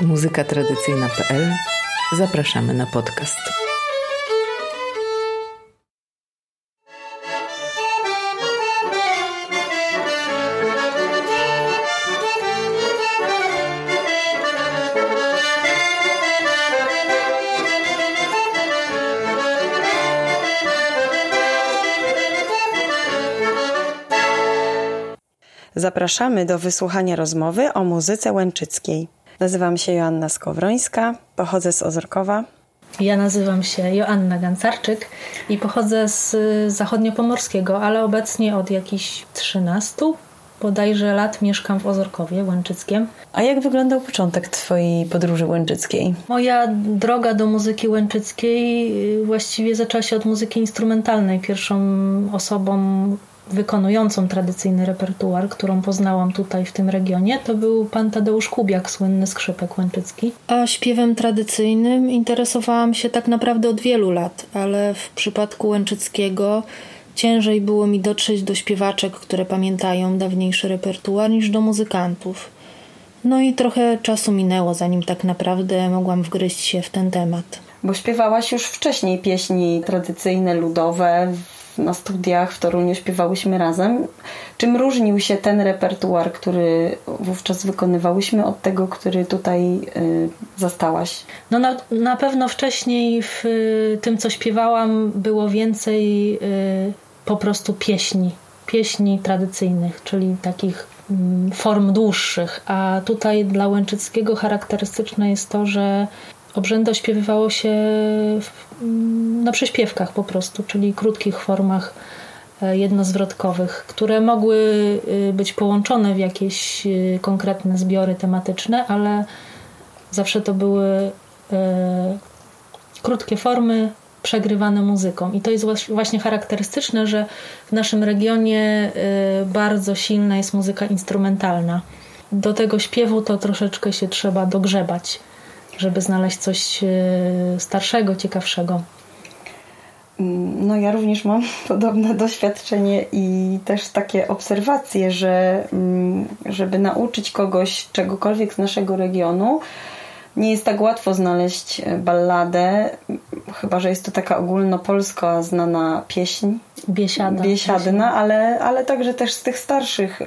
muzykatradycyjna.pl zapraszamy na podcast. Zapraszamy do wysłuchania rozmowy o muzyce łęczyckiej. Nazywam się Joanna Skowrońska, pochodzę z Ozorkowa. Ja nazywam się Joanna Gancarczyk i pochodzę z zachodniopomorskiego, ale obecnie od jakichś 13 bodajże lat mieszkam w Ozorkowie Łęczyckiem. A jak wyglądał początek Twojej podróży łęczyckiej? Moja droga do muzyki łęczyckiej właściwie zaczęła się od muzyki instrumentalnej. Pierwszą osobą wykonującą tradycyjny repertuar, którą poznałam tutaj w tym regionie, to był pan Tadeusz Kubiak, słynny skrzypek łęczycki. A śpiewem tradycyjnym interesowałam się tak naprawdę od wielu lat, ale w przypadku łęczyckiego ciężej było mi dotrzeć do śpiewaczek, które pamiętają dawniejszy repertuar, niż do muzykantów. No i trochę czasu minęło, zanim tak naprawdę mogłam wgryźć się w ten temat. Bo śpiewałaś już wcześniej pieśni tradycyjne, ludowe, na studiach w Toruniu śpiewałyśmy razem. Czym różnił się ten repertuar, który wówczas wykonywałyśmy od tego, który tutaj y, zastałaś? No na, na pewno wcześniej w y, tym, co śpiewałam, było więcej y, po prostu pieśni. Pieśni tradycyjnych, czyli takich mm, form dłuższych, a tutaj dla Łęczyckiego charakterystyczne jest to, że Obrzędy ośpiewywało się mm, na prześpiewkach po prostu, czyli krótkich formach e, jednozwrotkowych, które mogły y, być połączone w jakieś y, konkretne zbiory tematyczne, ale zawsze to były e, krótkie formy przegrywane muzyką. I to jest właśnie charakterystyczne, że w naszym regionie y, bardzo silna jest muzyka instrumentalna. Do tego śpiewu to troszeczkę się trzeba dogrzebać żeby znaleźć coś e, starszego, ciekawszego. No ja również mam podobne doświadczenie i też takie obserwacje, że mm, żeby nauczyć kogoś czegokolwiek z naszego regionu, nie jest tak łatwo znaleźć e, balladę, chyba że jest to taka ogólnopolska znana pieśń. Biesiada. Biesiadna, ale, ale także też z tych starszych. E,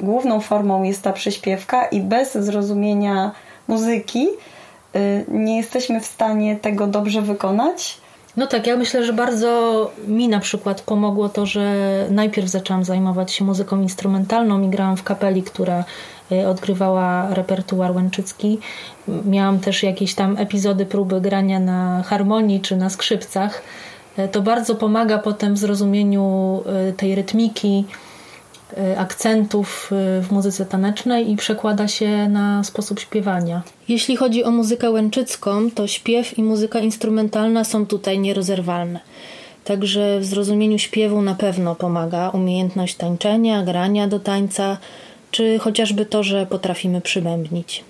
główną formą jest ta przyśpiewka i bez zrozumienia muzyki Y, nie jesteśmy w stanie tego dobrze wykonać. No tak, ja myślę, że bardzo mi na przykład pomogło to, że najpierw zaczęłam zajmować się muzyką instrumentalną i grałam w kapeli, która y, odgrywała repertuar łęczycki. Miałam też jakieś tam epizody próby grania na harmonii czy na skrzypcach. Y, to bardzo pomaga potem w zrozumieniu tej rytmiki, Y, akcentów y, w muzyce tanecznej i przekłada się na sposób śpiewania. Jeśli chodzi o muzykę łęczycką, to śpiew i muzyka instrumentalna są tutaj nierozerwalne. Także w zrozumieniu śpiewu na pewno pomaga umiejętność tańczenia, grania do tańca, czy chociażby to, że potrafimy przybębnić.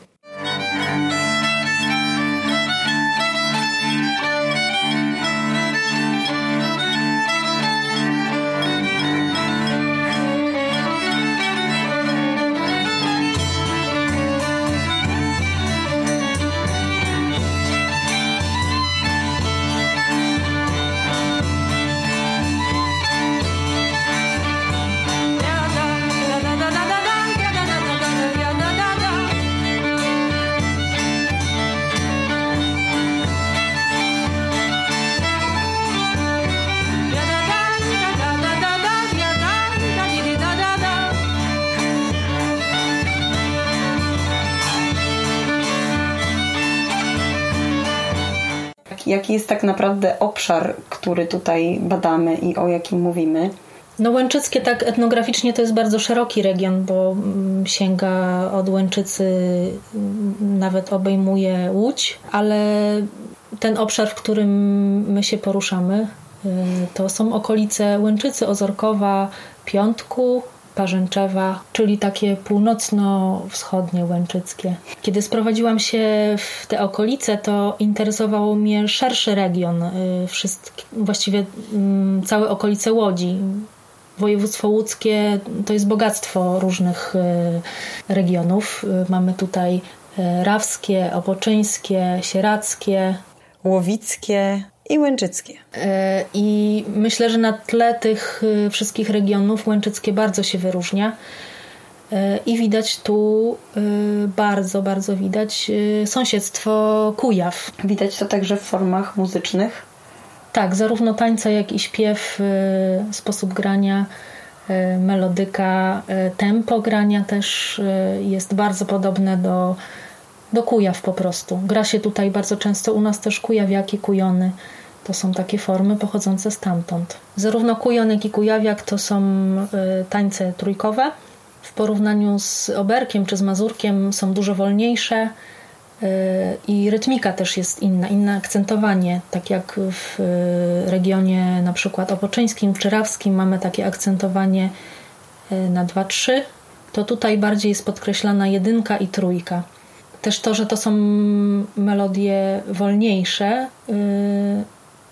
Jaki jest tak naprawdę obszar, który tutaj badamy i o jakim mówimy? No Łęczyckie tak etnograficznie to jest bardzo szeroki region, bo mm, sięga od Łęczycy, mm, nawet obejmuje Łódź, ale ten obszar, w którym my się poruszamy, y, to są okolice Łęczycy, Ozorkowa, Piątku, Parzęczewa, czyli takie północno-wschodnie łęczyckie. Kiedy sprowadziłam się w te okolice, to interesowało mnie szerszy region, y, właściwie mm, całe okolice Łodzi. Województwo łódzkie to jest bogactwo różnych y, regionów. Y, mamy tutaj rawskie, opoczyńskie, sierackie, łowickie i łęczyckie. E, I myślę, że na tle tych e, wszystkich regionów łęczyckie bardzo się wyróżnia. I widać tu bardzo, bardzo widać sąsiedztwo Kujaw. Widać to także w formach muzycznych. Tak, zarówno tańca, jak i śpiew, sposób grania melodyka, tempo grania też jest bardzo podobne do, do kujaw po prostu. Gra się tutaj bardzo często u nas też kujawiaki, kujony. To są takie formy pochodzące stamtąd. Zarówno kujon, jak i kujawiak to są tańce trójkowe. W porównaniu z oberkiem czy z mazurkiem są dużo wolniejsze, i rytmika też jest inna, inne akcentowanie, tak jak w y, regionie na przykład opoczyńskim czy rawskim mamy takie akcentowanie y, na 2-3, to tutaj bardziej jest podkreślana jedynka i trójka. Też to, że to są melodie wolniejsze,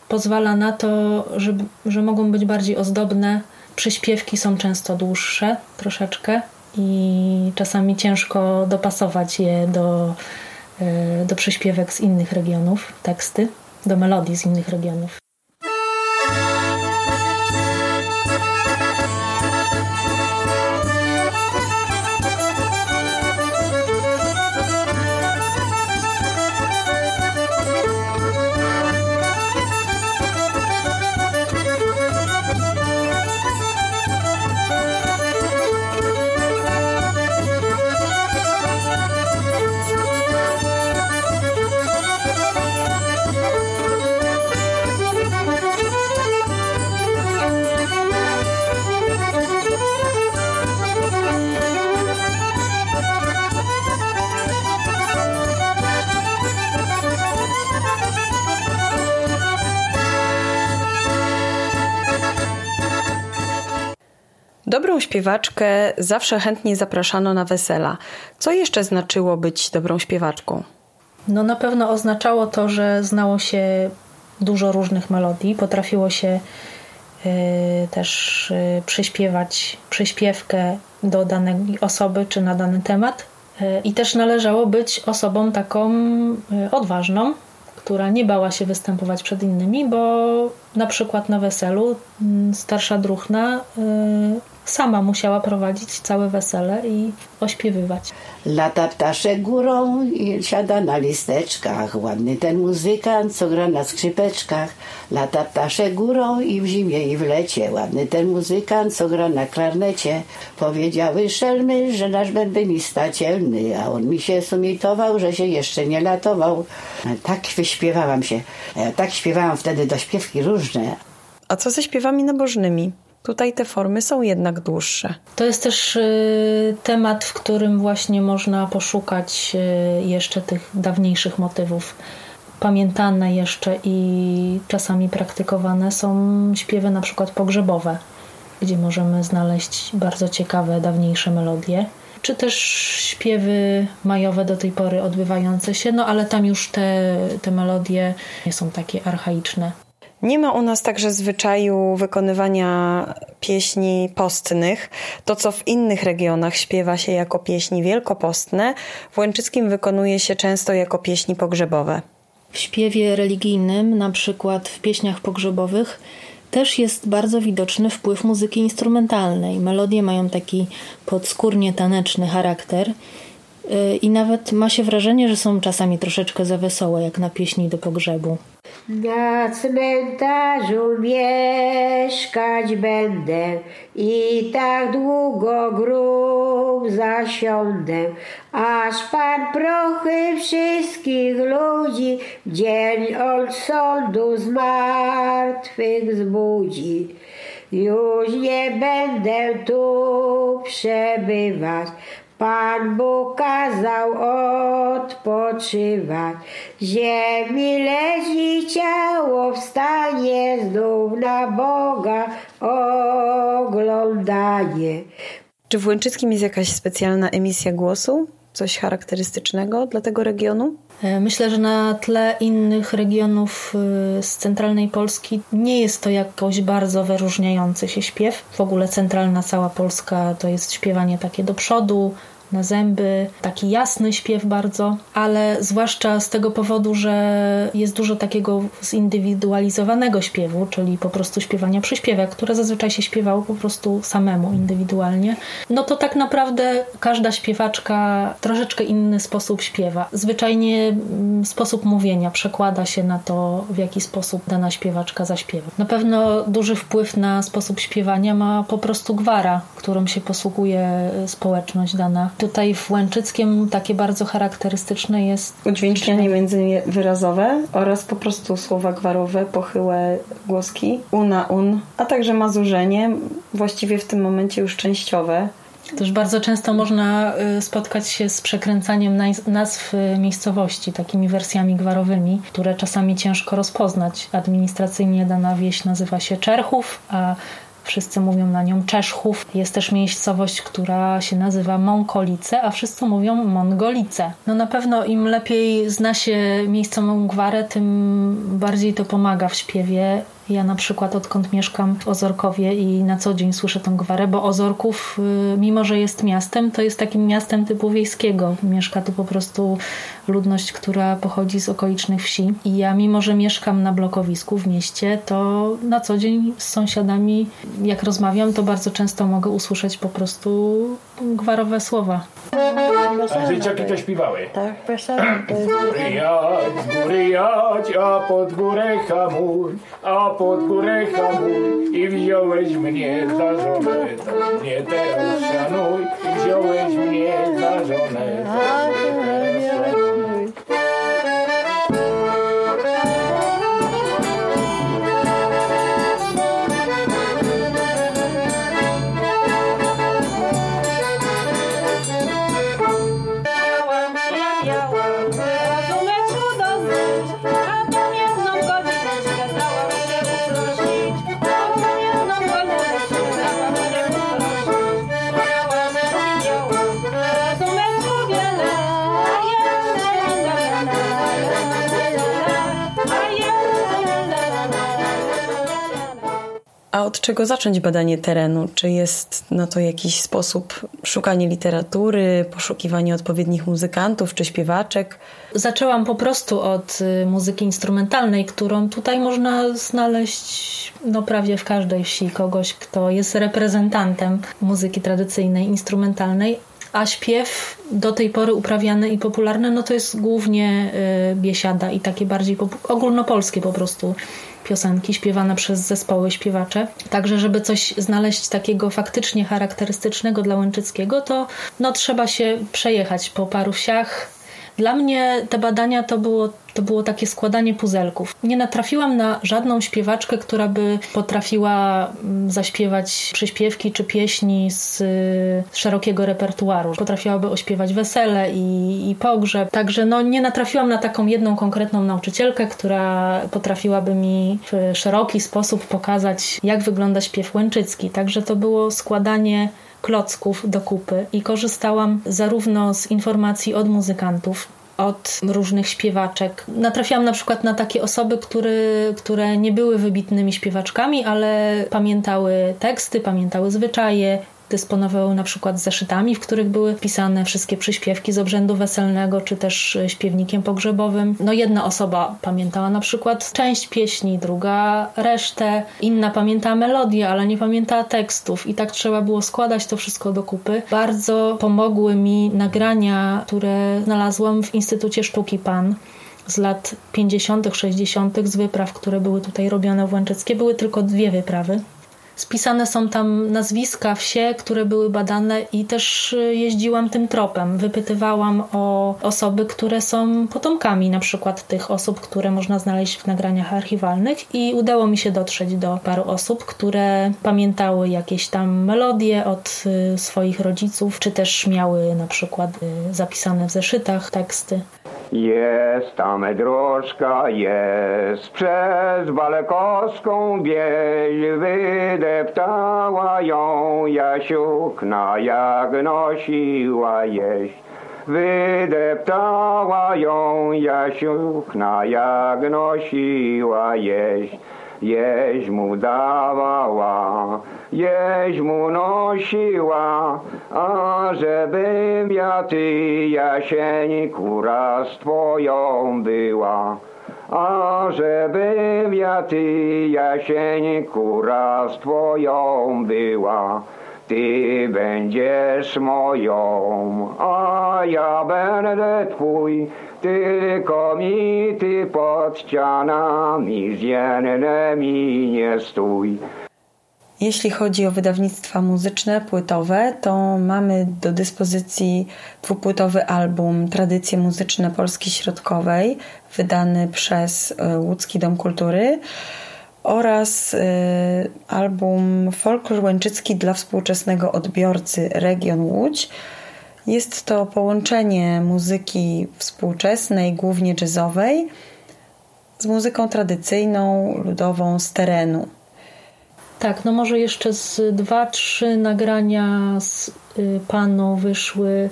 pozwala na to, że, że mogą być bardziej ozdobne. Przyśpiewki są często dłuższe troszeczkę i czasami ciężko dopasować je do, E, do przyśpiewek z innych regionów, teksty, do melodii z innych regionów. Dobrą śpiewaczkę zawsze chętnie zapraszano na wesela. Co jeszcze znaczyło być dobrą śpiewaczką? No na pewno oznaczało to, że znało się dużo różnych melodii, potrafiło się y, też y, przyśpiewać przyśpiewkę do danej osoby czy na dany temat. Y, I też należało być osobą taką odważną, która nie bała się występować przed innymi, bo na przykład na weselu starsza druhna sama musiała prowadzić całe wesele i ośpiewywać. Lata ptasze górą i siada na listeczkach. Ładny ten muzykant, co gra na skrzypeczkach. Lata ptasze górą i w zimie i w lecie. Ładny ten muzykant, co gra na klarnecie. Powiedziały szelmy, że nasz bębenista cielny, a on mi się sumitował, że się jeszcze nie latował. Tak wyśpiewałam się. Tak śpiewałam wtedy do śpiewki różne. A co ze śpiewami nabożnymi? Tutaj te formy są jednak dłuższe. To jest też y, temat, w którym właśnie można poszukać y, jeszcze tych dawniejszych motywów. Pamiętane jeszcze i czasami praktykowane są śpiewy na przykład pogrzebowe, gdzie możemy znaleźć bardzo ciekawe, dawniejsze melodie czy też śpiewy majowe do tej pory odbywające się, no ale tam już te, te melodie nie są takie archaiczne. Nie ma u nas także zwyczaju wykonywania pieśni postnych. To, co w innych regionach śpiewa się jako pieśni wielkopostne, w Łęczyckim wykonuje się często jako pieśni pogrzebowe. W śpiewie religijnym, na przykład w pieśniach pogrzebowych, też jest bardzo widoczny wpływ muzyki instrumentalnej. Melodie mają taki podskórnie taneczny charakter y, i nawet ma się wrażenie, że są czasami troszeczkę za wesołe, jak na pieśni do pogrzebu. Na cmentarzu mieszkać będę i tak długo grób zasiądę, aż Pan prochy wszystkich ludzi dzień od sądu z martwych zbudzi. Już nie będę tu przebywać, Pan Bóg kazał odpoczywać, ziemi leci ciało wstanie, znów na Boga oglądanie. Czy w Łęczyckim jest jakaś specjalna emisja głosu? Coś charakterystycznego dla tego regionu? E, myślę, że na tle innych regionów e, z centralnej Polski nie jest to jakoś bardzo wyróżniający się śpiew. W ogóle centralna cała Polska to jest śpiewanie takie do przodu, na zęby, taki jasny śpiew bardzo, ale zwłaszcza z tego powodu, że jest dużo takiego zindywidualizowanego śpiewu, czyli po prostu śpiewania przyśpiewek, które zazwyczaj się śpiewało po prostu samemu, indywidualnie, no to tak naprawdę każda śpiewaczka troszeczkę inny sposób śpiewa. Zwyczajnie mm, sposób mówienia przekłada się na to, w jaki sposób dana śpiewaczka zaśpiewa. Na pewno duży wpływ na sposób śpiewania ma po prostu gwara, którą się posługuje społeczność dana. Tutaj w Łęczyckiem takie bardzo charakterystyczne jest udźwięcznianie międzywyrazowe oraz po prostu słowa gwarowe, pochyłe głoski, una, un, a także mazurzenie, właściwie w tym momencie już częściowe. Też bardzo często można y, spotkać się z przekręcaniem nazw y, miejscowości, takimi wersjami gwarowymi, które czasami ciężko rozpoznać. Administracyjnie dana wieś nazywa się Czerchów, a Wszyscy mówią na nią Czeszchów. Jest też miejscowość, która się nazywa Mąkolice, a wszyscy mówią Mongolice. No na pewno im lepiej zna się miejscową gwarę, tym bardziej to pomaga w śpiewie ja na przykład odkąd mieszkam w Ozorkowie i na co dzień słyszę tą gwarę, bo Ozorków, y, mimo że jest miastem, to jest takim miastem typu wiejskiego. Mieszka tu po prostu ludność, która pochodzi z okolicznych wsi. I ja, mimo że mieszkam na blokowisku w mieście, to na co dzień z sąsiadami, jak rozmawiam, to bardzo często mogę usłyszeć po prostu gwarowe słowa. A dzieciaki to śpiewały. Tak, wesoło. Z góry jadź, z góry jadź, a pod górę hamuj, a pod górę hamuj i wziąłeś mnie za żonę, mnie teraz szanuj i wziąłeś mnie za żonę, od czego zacząć badanie terenu? Czy jest na to jakiś sposób szukanie literatury, poszukiwanie odpowiednich muzykantów czy śpiewaczek? Zaczęłam po prostu od y, muzyki instrumentalnej, którą tutaj można znaleźć no, prawie w każdej wsi. Kogoś, kto jest reprezentantem muzyki tradycyjnej, instrumentalnej. A śpiew do tej pory uprawiany i popularny, no to jest głównie y, biesiada i takie bardziej ogólnopolskie po prostu piosenki śpiewane przez zespoły śpiewacze. Także, żeby coś znaleźć takiego faktycznie charakterystycznego dla Łęczyckiego, to no, trzeba się przejechać po paru wsiach. Dla mnie te badania to było to było takie składanie puzelków. Nie natrafiłam na żadną śpiewaczkę, która by potrafiła mm, zaśpiewać przyśpiewki czy pieśni z, z szerokiego repertuaru. Potrafiłaby ośpiewać wesele i, i pogrzeb. Także no, nie natrafiłam na taką jedną konkretną nauczycielkę, która potrafiłaby mi w szeroki sposób pokazać, jak wygląda śpiew łęczycki. Także to było składanie klocków do kupy i korzystałam zarówno z informacji od muzykantów, od różnych śpiewaczek. Natrafiłam na przykład na takie osoby, które, które nie były wybitnymi śpiewaczkami, ale pamiętały teksty, pamiętały zwyczaje, dysponowały na przykład zeszytami, w których były pisane wszystkie przyśpiewki z obrzędu weselnego, czy też śpiewnikiem pogrzebowym. No jedna osoba pamiętała na przykład część pieśni, druga resztę, inna pamiętała melodię, ale nie pamiętała tekstów i tak trzeba było składać to wszystko do kupy. Bardzo pomogły mi nagrania, które znalazłam w Instytucie Sztuki PAN z lat 50., 60., z wypraw, które były tutaj robione w Łęczyckie. Były tylko dwie wyprawy. Spisane są tam nazwiska, wsie, które były badane i też y, jeździłam tym tropem. Wypytywałam o osoby, które są potomkami na przykład tych osób, które można znaleźć w nagraniach archiwalnych i udało mi się dotrzeć do paru osób, które pamiętały jakieś tam melodie od y, swoich rodziców, czy też miały na przykład y, zapisane w zeszytach teksty. Jest tam drożka, jest przez Balekowską wieś, wydeptała ją Jasiukna, jak nosiła jeść. Wydeptała ją Jasiukna, jak nosiła jeść. Jeź mu dawała, jeź mu nosiła, a żebym ja ty jasień kura z twoją była. A żebym ja ty jasień kura z twoją była. Ty będziesz moją, a ja będę twój, tylko mi ty pod ścianami z jednymi nie stój. Jeśli chodzi o wydawnictwa muzyczne, płytowe, to mamy do dyspozycji dwupłytowy album Tradycje Muzyczne Polski Środkowej, wydany przez e, Łódzki Dom Kultury oraz y, album Folklor Łęczycki dla współczesnego odbiorcy Region Łódź. Jest to połączenie muzyki współczesnej, głównie jazzowej, z muzyką tradycyjną, ludową z terenu. Tak, no może jeszcze z dwa, trzy nagrania z y, panu wyszły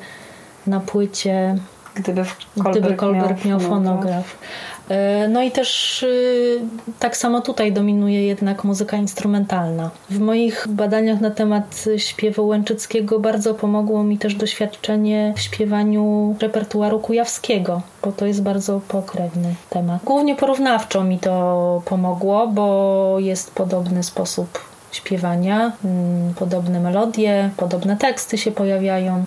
na płycie. Gdyby Kolberg, Gdyby Kolberg miał, miał fonograf. E, no i też y, tak samo tutaj dominuje jednak muzyka instrumentalna. W moich badaniach na temat śpiewu łęczyckiego bardzo pomogło mi też doświadczenie w śpiewaniu repertuaru kujawskiego, bo to jest bardzo pokrewny temat. Głównie porównawczo mi to pomogło, bo jest podobny sposób śpiewania, mm, podobne melodie, podobne teksty się pojawiają.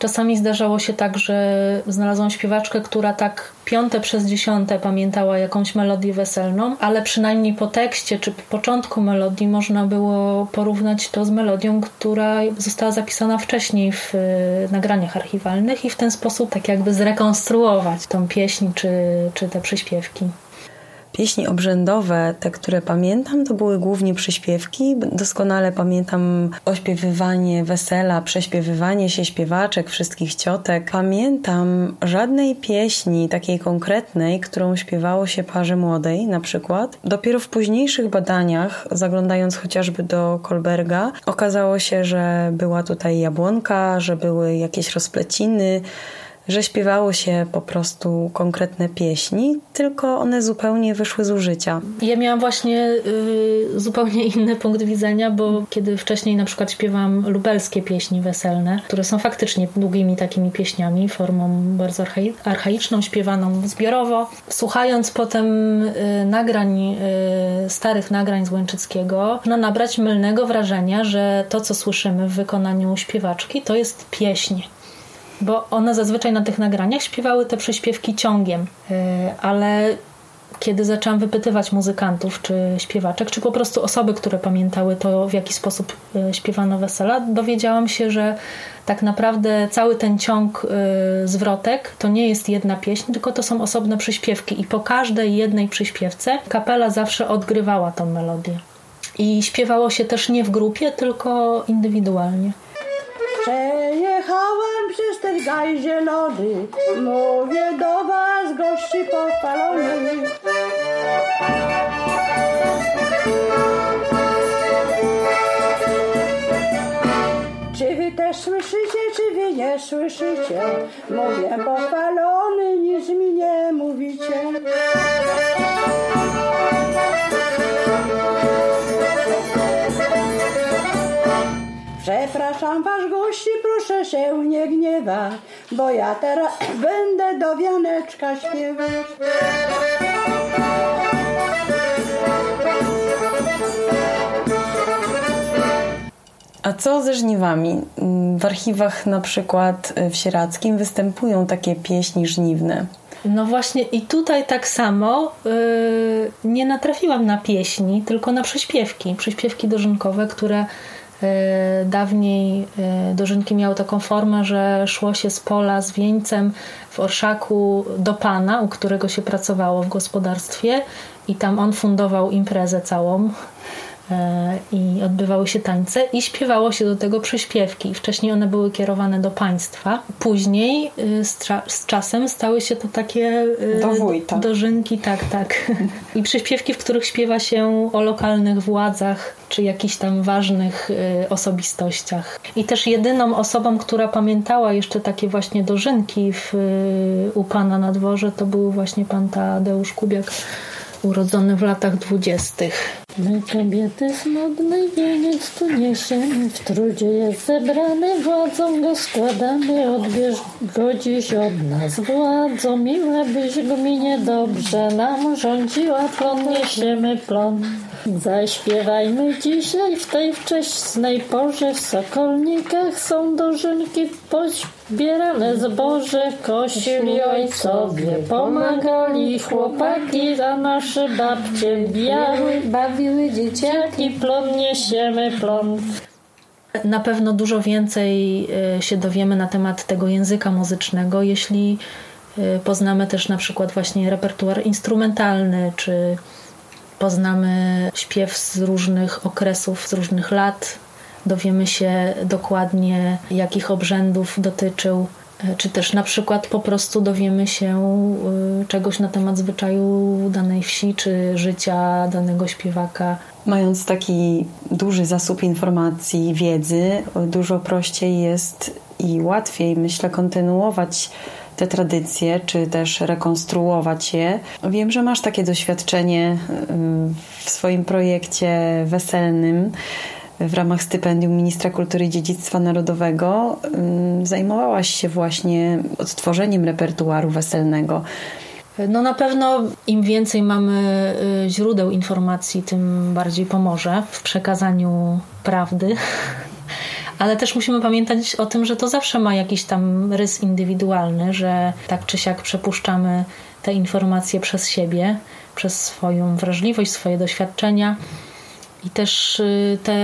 Czasami zdarzało się tak, że znalazłam śpiewaczkę, która tak piąte przez dziesiąte pamiętała jakąś melodię weselną, ale przynajmniej po tekście czy po początku melodii można było porównać to z melodią, która została zapisana wcześniej w e, nagraniach archiwalnych i w ten sposób tak jakby zrekonstruować tą pieśń czy, czy te przyśpiewki. Pieśni obrzędowe, te, które pamiętam, to były głównie przyśpiewki. Doskonale pamiętam ośpiewywanie wesela, prześpiewywanie się śpiewaczek, wszystkich ciotek. Pamiętam żadnej pieśni takiej konkretnej, którą śpiewało się parze młodej na przykład. Dopiero w późniejszych badaniach, zaglądając chociażby do Kolberga, okazało się, że była tutaj jabłonka, że były jakieś rozpleciny, że śpiewało się po prostu konkretne pieśni, tylko one zupełnie wyszły z użycia. Ja miałam właśnie y, zupełnie inny punkt widzenia, bo kiedy wcześniej na przykład śpiewam lubelskie pieśni weselne, które są faktycznie długimi takimi pieśniami, formą bardzo archaiczną, śpiewaną zbiorowo, słuchając potem y, nagrań, y, starych nagrań z Łęczyckiego, można nabrać mylnego wrażenia, że to, co słyszymy w wykonaniu śpiewaczki, to jest pieśń bo one zazwyczaj na tych nagraniach śpiewały te przyśpiewki ciągiem, e, ale kiedy zaczęłam wypytywać muzykantów czy śpiewaczek, czy po prostu osoby, które pamiętały to, w jaki sposób e, śpiewano wesela, dowiedziałam się, że tak naprawdę cały ten ciąg e, zwrotek to nie jest jedna pieśń, tylko to są osobne przyśpiewki i po każdej jednej przyśpiewce kapela zawsze odgrywała tą melodię. I śpiewało się też nie w grupie, tylko indywidualnie. Przejechałem przez ten gaj zielony, mówię do was gości pochwalony. Czy wy też słyszycie, czy wy nie słyszycie? Mówię pochwalony, nic mi nie mówicie. Przepraszam was gości, proszę się nie gniewać, bo ja teraz będę do wianeczka śpiewać. A co ze żniwami? W archiwach na przykład w Sieradzkim występują takie pieśni żniwne. No właśnie i tutaj tak samo yy, nie natrafiłam na pieśni, tylko na przyśpiewki, przyśpiewki dożynkowe, które dawniej e, dożynki miały taką formę, że szło się z pola z wieńcem w orszaku do pana, u którego się pracowało w gospodarstwie i tam on fundował imprezę całą. e, i odbywały się tańce i śpiewało się do tego przyśpiewki. Wcześniej one były kierowane do państwa. Później z, z czasem stały się to takie do wójta. dożynki, tak, tak. I przyśpiewki, w których śpiewa się o lokalnych władzach czy jakichś tam ważnych osobistościach. I też jedyną osobą, która pamiętała jeszcze takie właśnie dożynki w, u pana na dworze, to był właśnie pan Tadeusz Kubiak urodzony w latach dwudziestych. My kobiety smutny wieniec tu niesiemy, w trudzie jest zebrany, władzą go składamy, odbierz go dziś od nas władzą, miłe byś gminie dobrze nam rządziła, plon niesiemy plon. Zaśpiewajmy dzisiaj w tej wcześnej porze w Sokolnikach są dożynki pozbierane zboże, kosili ojcowie. Pomagali, chłopaki za nasze babcie biały, bawiły dzieciaki, plon niesiemy plon. Na pewno dużo więcej e, się dowiemy na temat tego języka muzycznego, jeśli e, poznamy też na przykład właśnie repertuar instrumentalny, czy poznamy śpiew z różnych okresów, z różnych lat, dowiemy się dokładnie, jakich obrzędów dotyczył, e, czy też na przykład po prostu dowiemy się e, czegoś na temat zwyczaju danej wsi, czy życia danego śpiewaka. Mając taki duży zasób informacji, wiedzy, dużo prościej jest i łatwiej, myślę, kontynuować te tradycje, czy też rekonstruować je. Wiem, że masz takie doświadczenie y, w swoim projekcie weselnym w ramach stypendium Ministra Kultury i Dziedzictwa Narodowego. Zajmowałaś się właśnie odtworzeniem repertuaru weselnego. No na pewno im więcej mamy y, źródeł informacji, tym bardziej pomoże w przekazaniu prawdy ale też musimy pamiętać o tym, że to zawsze ma jakiś tam rys indywidualny, że tak czy siak przepuszczamy te informacje przez siebie, przez swoją wrażliwość, swoje doświadczenia. I też y, te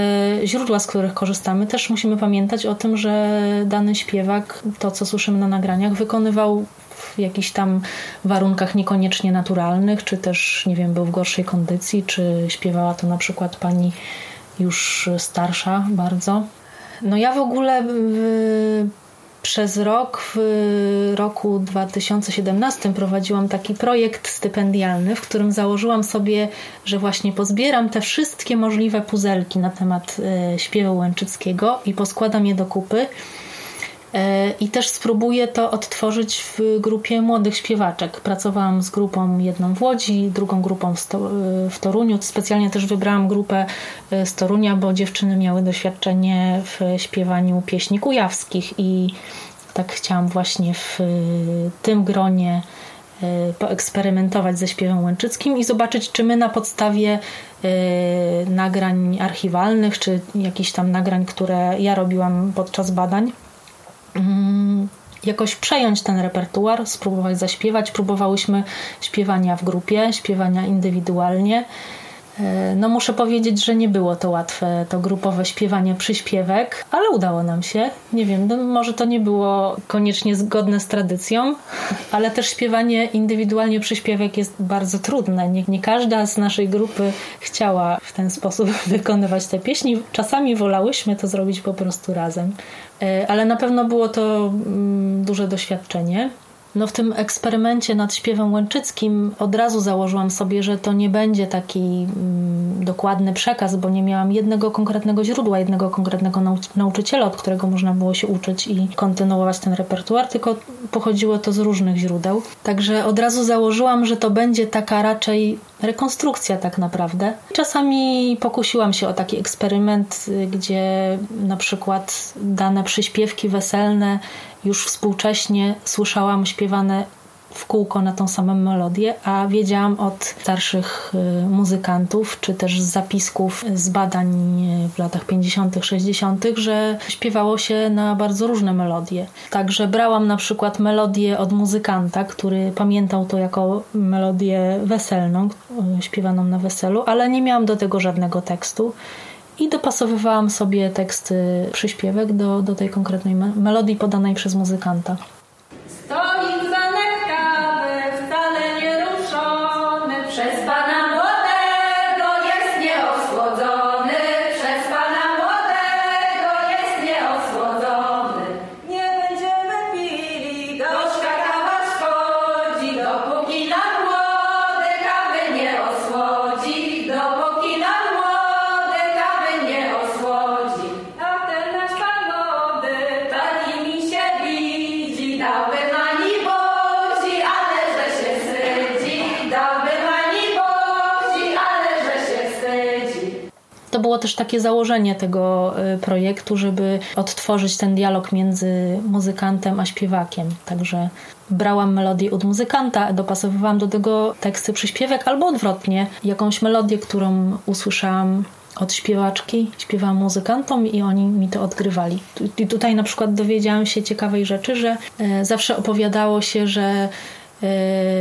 źródła, z których korzystamy, też musimy pamiętać o tym, że dany śpiewak, to co słyszymy na nagraniach, wykonywał w jakichś tam warunkach niekoniecznie naturalnych, czy też, nie wiem, był w gorszej kondycji, czy śpiewała to na przykład pani już starsza bardzo. No ja w ogóle przez rok, w roku 2017 prowadziłam taki projekt stypendialny, w którym założyłam sobie, że właśnie pozbieram te wszystkie możliwe puzelki na temat e, śpiewu łęczyckiego i poskładam je do kupy I też spróbuję to odtworzyć w grupie młodych śpiewaczek. Pracowałam z grupą jedną w Łodzi, drugą grupą w, e, Toruniu. Specjalnie też wybrałam grupę e, z Torunia, bo dziewczyny miały doświadczenie w śpiewaniu pieśni kujawskich i tak chciałam właśnie w tym gronie poeksperymentować ze śpiewem łęczyckim i zobaczyć, czy my na podstawie nagrań archiwalnych, czy jakichś tam nagrań, które ja robiłam podczas badań, jakoś przejąć ten repertuar, spróbować zaśpiewać. Próbowałyśmy śpiewania w grupie, śpiewania indywidualnie. E, no muszę powiedzieć, że nie było to łatwe, to grupowe śpiewanie przyśpiewek, ale udało nam się. Nie wiem, no może to nie było koniecznie zgodne z tradycją, ale też śpiewanie indywidualnie przyśpiewek jest bardzo trudne. Nie, nie każda z naszej grupy chciała w ten sposób wykonywać te pieśni. Czasami wolałyśmy to zrobić po prostu razem. E, ale na pewno było to mm, duże doświadczenie. No w tym eksperymencie nad śpiewem łęczyckim od razu założyłam sobie, że to nie będzie taki mm, dokładny przekaz, bo nie miałam jednego konkretnego źródła, jednego konkretnego nauczyciela, od którego można było się uczyć i kontynuować ten repertuar, tylko pochodziło to z różnych źródeł. Także od razu założyłam, że to będzie taka raczej rekonstrukcja tak naprawdę. Czasami pokusiłam się o taki eksperyment, gdzie na przykład dane przyśpiewki weselne już współcześnie słyszałam śpiewane w kółko na tą samą melodię, a wiedziałam od starszych y, muzykantów, czy też z zapisków z badań y, w latach 50., 60., że śpiewało się na bardzo różne melodie. Także brałam na przykład melodię od muzykanta, który pamiętał to jako melodię weselną, y, śpiewaną na weselu, ale nie miałam do tego żadnego tekstu i dopasowywałam sobie teksty przyśpiewek do, do tej konkretnej me- melodii podanej przez muzykanta. To było też takie założenie tego y, projektu, żeby odtworzyć ten dialog między muzykantem a śpiewakiem. Także brałam melodię od muzykanta, dopasowywałam do tego teksty przyśpiewek, albo odwrotnie, jakąś melodię, którą usłyszałam od śpiewaczki, śpiewałam muzykantom i oni mi to odgrywali. I tutaj na przykład dowiedziałam się ciekawej rzeczy, że e, zawsze opowiadało się, że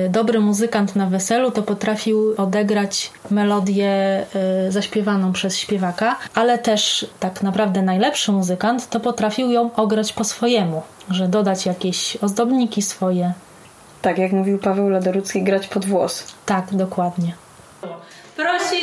dobry muzykant na weselu to potrafił odegrać melodię e, zaśpiewaną przez śpiewaka, ale też tak naprawdę najlepszy muzykant to potrafił ją ograć po swojemu, że dodać jakieś ozdobniki swoje. Tak jak mówił Paweł Ladorucki, grać pod włos. Tak, dokładnie. Prosili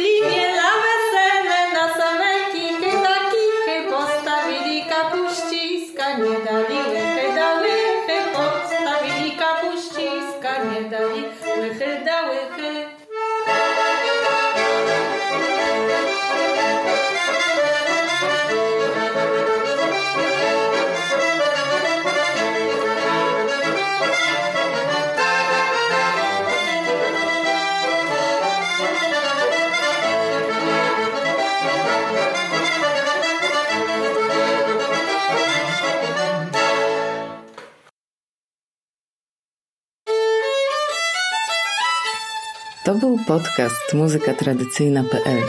podcast muzykatradycyjna.pl.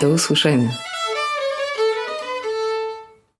Do usłyszenia.